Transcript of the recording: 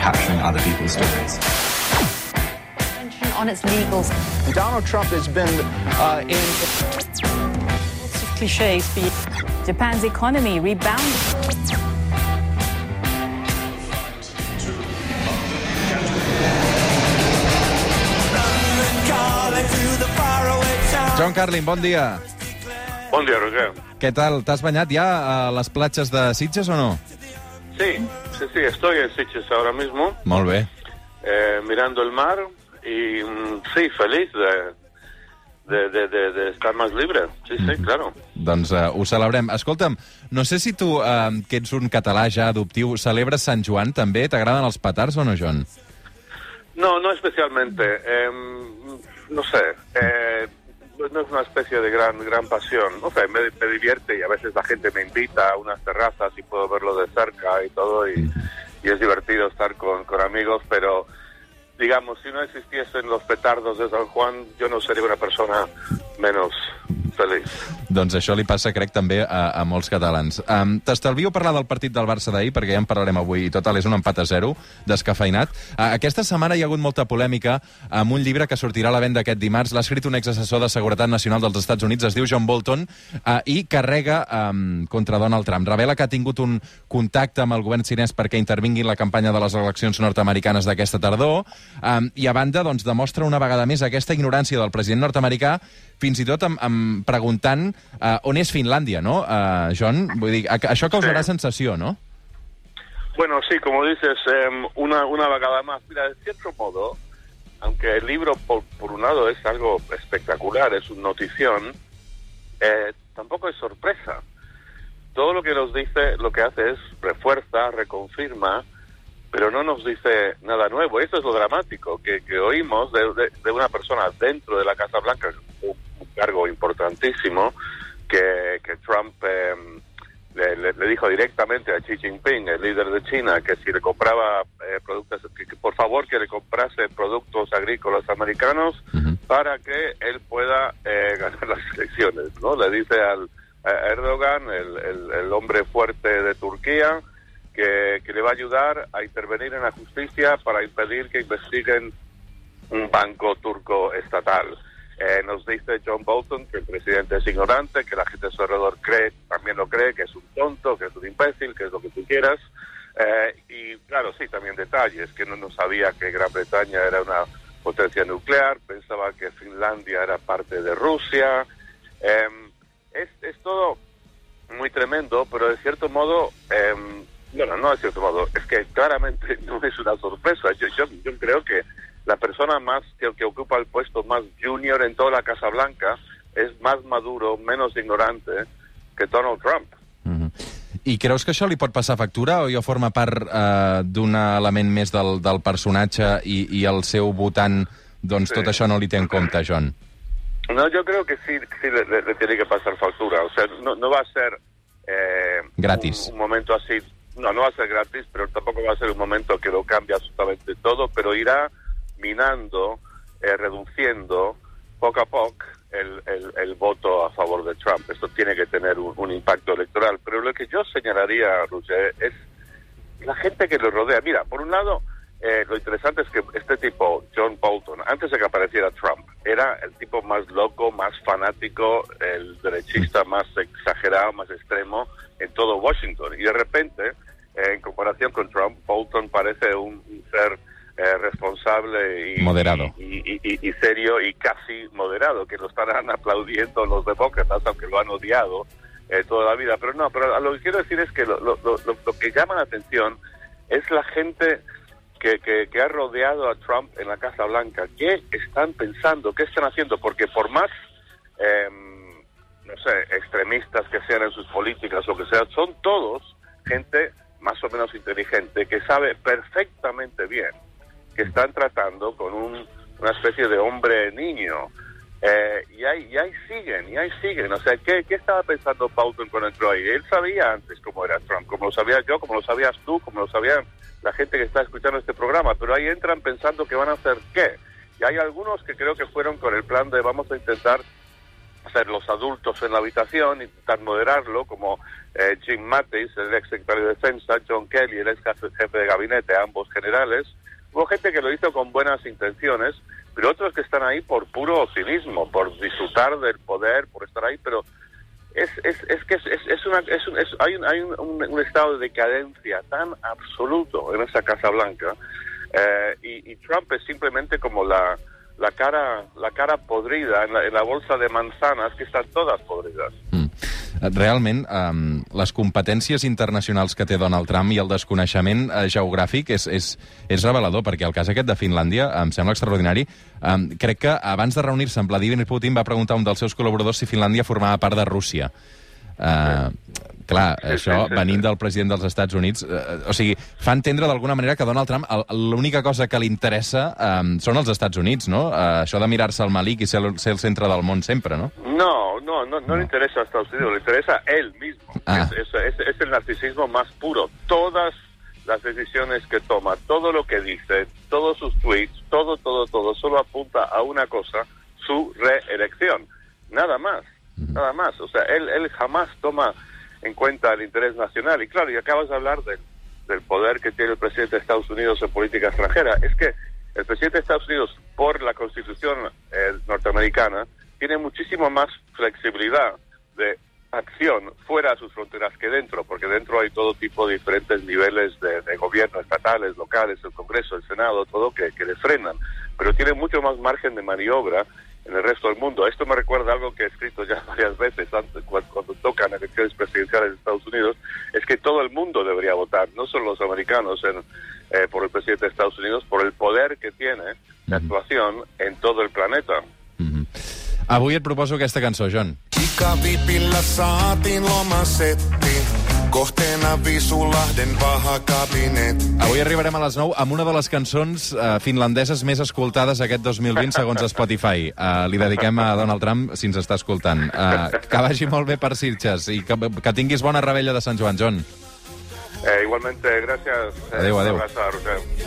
capturing other people's stories. on its legals. Donald Trump has been uh, in. Lots of cliches. Japan's economy rebounded. John Carlin, bon dia. Bon dia, Roger. Què tal? T'has banyat ja a les platges de Sitges o no? Sí, sí, sí, estoy en Sitges ahora mismo, Molt bé. eh, mirando el mar y mm, sí, feliz de, de, de, de- de estar más libre. Sí, sí, claro. Doncs uh, ho celebrem. Escolta'm, no sé si tu, uh, que ets un català ja adoptiu, celebres Sant Joan també? T'agraden els petards o no, John? No, no especialmente. em, no sé, eh, no es una especie de gran gran pasión. No sé, me, me divierte y a veces la gente me invita a unas terrazas y puedo verlo de cerca y todo y, y es divertido estar con, con amigos, pero digamos, si no existiesen los petardos de San Juan, yo no sería una persona menos feliz. Doncs això li passa, crec, també a, a molts catalans. Um, T'estalvio parlar del partit del Barça d'ahir, perquè ja en parlarem avui, i total, és un empat a zero, descafeinat. Uh, aquesta setmana hi ha hagut molta polèmica amb un llibre que sortirà a la venda aquest dimarts. L'ha escrit un exassessor de Seguretat Nacional dels Estats Units, es diu John Bolton, uh, i carrega um, contra Donald Trump. Revela que ha tingut un contacte amb el govern xinès perquè intervingui en la campanya de les eleccions nord-americanes d'aquesta tardor, um, i a banda, doncs, demostra una vegada més aquesta ignorància del president nord-americà fins i tot amb, amb preguntant uh, on és Finlàndia, no, uh, John? Vull dir, a- això causarà Sí. sensació, no? Bueno, sí, como dices, em, una, una vagada más. Mira, de cierto modo, aunque el libro, por, por un lado, es algo espectacular, es una notición, eh, tampoco es sorpresa. Todo lo que nos dice, lo que hace es refuerza, reconfirma, pero no nos dice nada nuevo. Eso es lo dramático, que, que oímos de, de- de una persona dentro de la Casa Blanca, un, un cargo importantísimo, que, que Trump em, le, le- le dijo directamente a Xi Jinping, el líder de China, que si le compraba eh, productos, que, que por favor que le comprase productos agrícolas americanos para que él pueda eh, ganar las elecciones, ¿no? Le dice al a Erdogan, el, el- el hombre fuerte de Turquía, que, que le va a ayudar a intervenir en la justicia para impedir que investiguen un banco turco estatal. Eh, nos dice John Bolton que el presidente es ignorante, que la gente a su alrededor cree, también lo cree, que es un tonto, que es un imbécil, que es lo que tú quieras. Eh, y claro, sí, también detalles, que no, no sabía que Gran Bretaña era una potencia nuclear, pensaba que Finlandia era parte de Rusia. Em, es, es todo muy tremendo, pero de cierto modo, em, bueno, no de cierto modo, es que claramente no es una sorpresa. Yo, yo, yo creo que la persona más que, que ocupa el puesto más junior en toda la Casa Blanca es más maduro, menos ignorante que Donald Trump. Mhm. I creus que això li pot passar factura o ja forma part uh, d'un element més del, del personatge i, i el seu votant, doncs Sí. tot això no li té en compte, John? No, yo creo que sí, sí le, le- le tiene que pasar factura. O sea, no, no va a ser eh, Gratis. Un, un momento así. No, no va a ser gratis, pero tampoco va a ser un momento que lo cambie absolutamente todo, pero irá minando, eh, reduciendo poco a poco el, el- voto a favor de Trump. Esto tiene que tener un, impacto electoral. Pero lo que yo señalaría, Roger, es la gente que le rodea. Mira, por un lado, eh, lo interesante es que este tipo, John Bolton, antes de que apareciera Trump, era el tipo más loco, más fanático, el derechista más exagerado, más extremo en todo Washington. Y de repente, eh, en comparación con Trump, Bolton parece un ser eh, responsable y, Moderado. y, y- serio y casi moderado, que lo estarán aplaudiendo los demócratas, aunque lo han odiado eh, toda la vida. Pero no, pero lo que quiero decir es que lo, lo- lo- lo- que llama la atención es la gente que, que- que ha rodeado a Trump en la Casa Blanca. ¿Qué están pensando? ¿Qué están haciendo? Porque por más, em, no sé, extremistas que sean en sus políticas o que sea, son todos gente más o menos inteligente que sabe perfectamente bien están tratando con un- una especie de hombre niño. Eh, y, ahí, y ahí siguen, y ahí siguen. O sea, ¿qué, qué estaba pensando Bolton cuando entró ahí? Él sabía antes cómo era Trump, como lo sabía yo, como lo sabías tú, como lo sabía la gente que está escuchando este programa. Pero ahí entran pensando que van a hacer qué. Y hay algunos que creo que fueron con el plan de vamos a intentar ser los adultos en la habitación, intentar moderarlo, como eh, Jim Mattis, el ex secretario de Defensa, John Kelly, el ex jefe de gabinete, ambos generales. Hubo gente que lo hizo con buenas intenciones, pero otros que están ahí por puro cinismo, por disfrutar del poder, por estar ahí, pero es, es, es que es, es, una, un, hay, un, hay un, un, estado de decadencia tan absoluto en esa Casa Blanca eh, y, y, Trump es simplemente como la, la cara la cara podrida en la, en la bolsa de manzanas que están todas podridas. Realment, um, les competències internacionals que té Donald Trump i el desconeixement uh, geogràfic és, és, és revelador, perquè el cas aquest de Finlàndia em sembla extraordinari. Um, crec que abans de reunir-se amb Vladimir Putin va preguntar un dels seus col·laboradors si Finlàndia formava part de Rússia. Uh, clar, sí, això, sí, sí, venint del president dels Estats Units, eh, o sigui, fa entendre d'alguna manera que Donald Trump l'única cosa que li interessa eh, són els Estats Units, no? Eh, això de mirar-se al malic i ser, ser el centre del món sempre, no? No, no, no, no, le interesa a Estados Unidos, le interesa a él mismo. Ah. Es, es, es, es el narcisismo más puro. Todas las decisiones que toma, todo lo que dice, todos sus tweets, todo, todo, todo, solo apunta a una cosa, su reelección. Nada más, nada más. O sea, él, él jamás toma en cuenta el interés nacional. Y claro, y acabas de hablar del, del poder que tiene el presidente de Estados Unidos en política extranjera. Es que el presidente de Estados Unidos, por la constitución eh, norteamericana, tiene muchísimo más flexibilidad de acción fuera de sus fronteras que dentro, porque dentro hay todo tipo de diferentes niveles de, de gobierno, estatales, locales, el Congreso, el Senado, todo que, que le frenan, pero tiene mucho más margen de maniobra en el resto del mundo. Esto me recuerda algo que he escrito ya varias veces antes, cuando, cuando tocan elecciones presidenciales de Estados Unidos, es que todo el mundo debería votar, no solo los americanos en, eh, por el presidente de Estados Unidos, por el poder que tiene de actuación en todo el planeta. Avui et proposo aquesta cançó, John. Pikavipillä saatiin lomasetti. Kohteena Visulahden paha kabinet. Avui arribarem a les 9 amb una de les cançons uh, finlandeses més escoltades aquest 2020 segons Spotify. Uh, li dediquem a Donald Trump si ens està escoltant. Uh, que vagi molt bé per Sitges i que, que tinguis bona rebella de Sant Joan, John. Eh, igualmente, gracias. Adéu, adéu.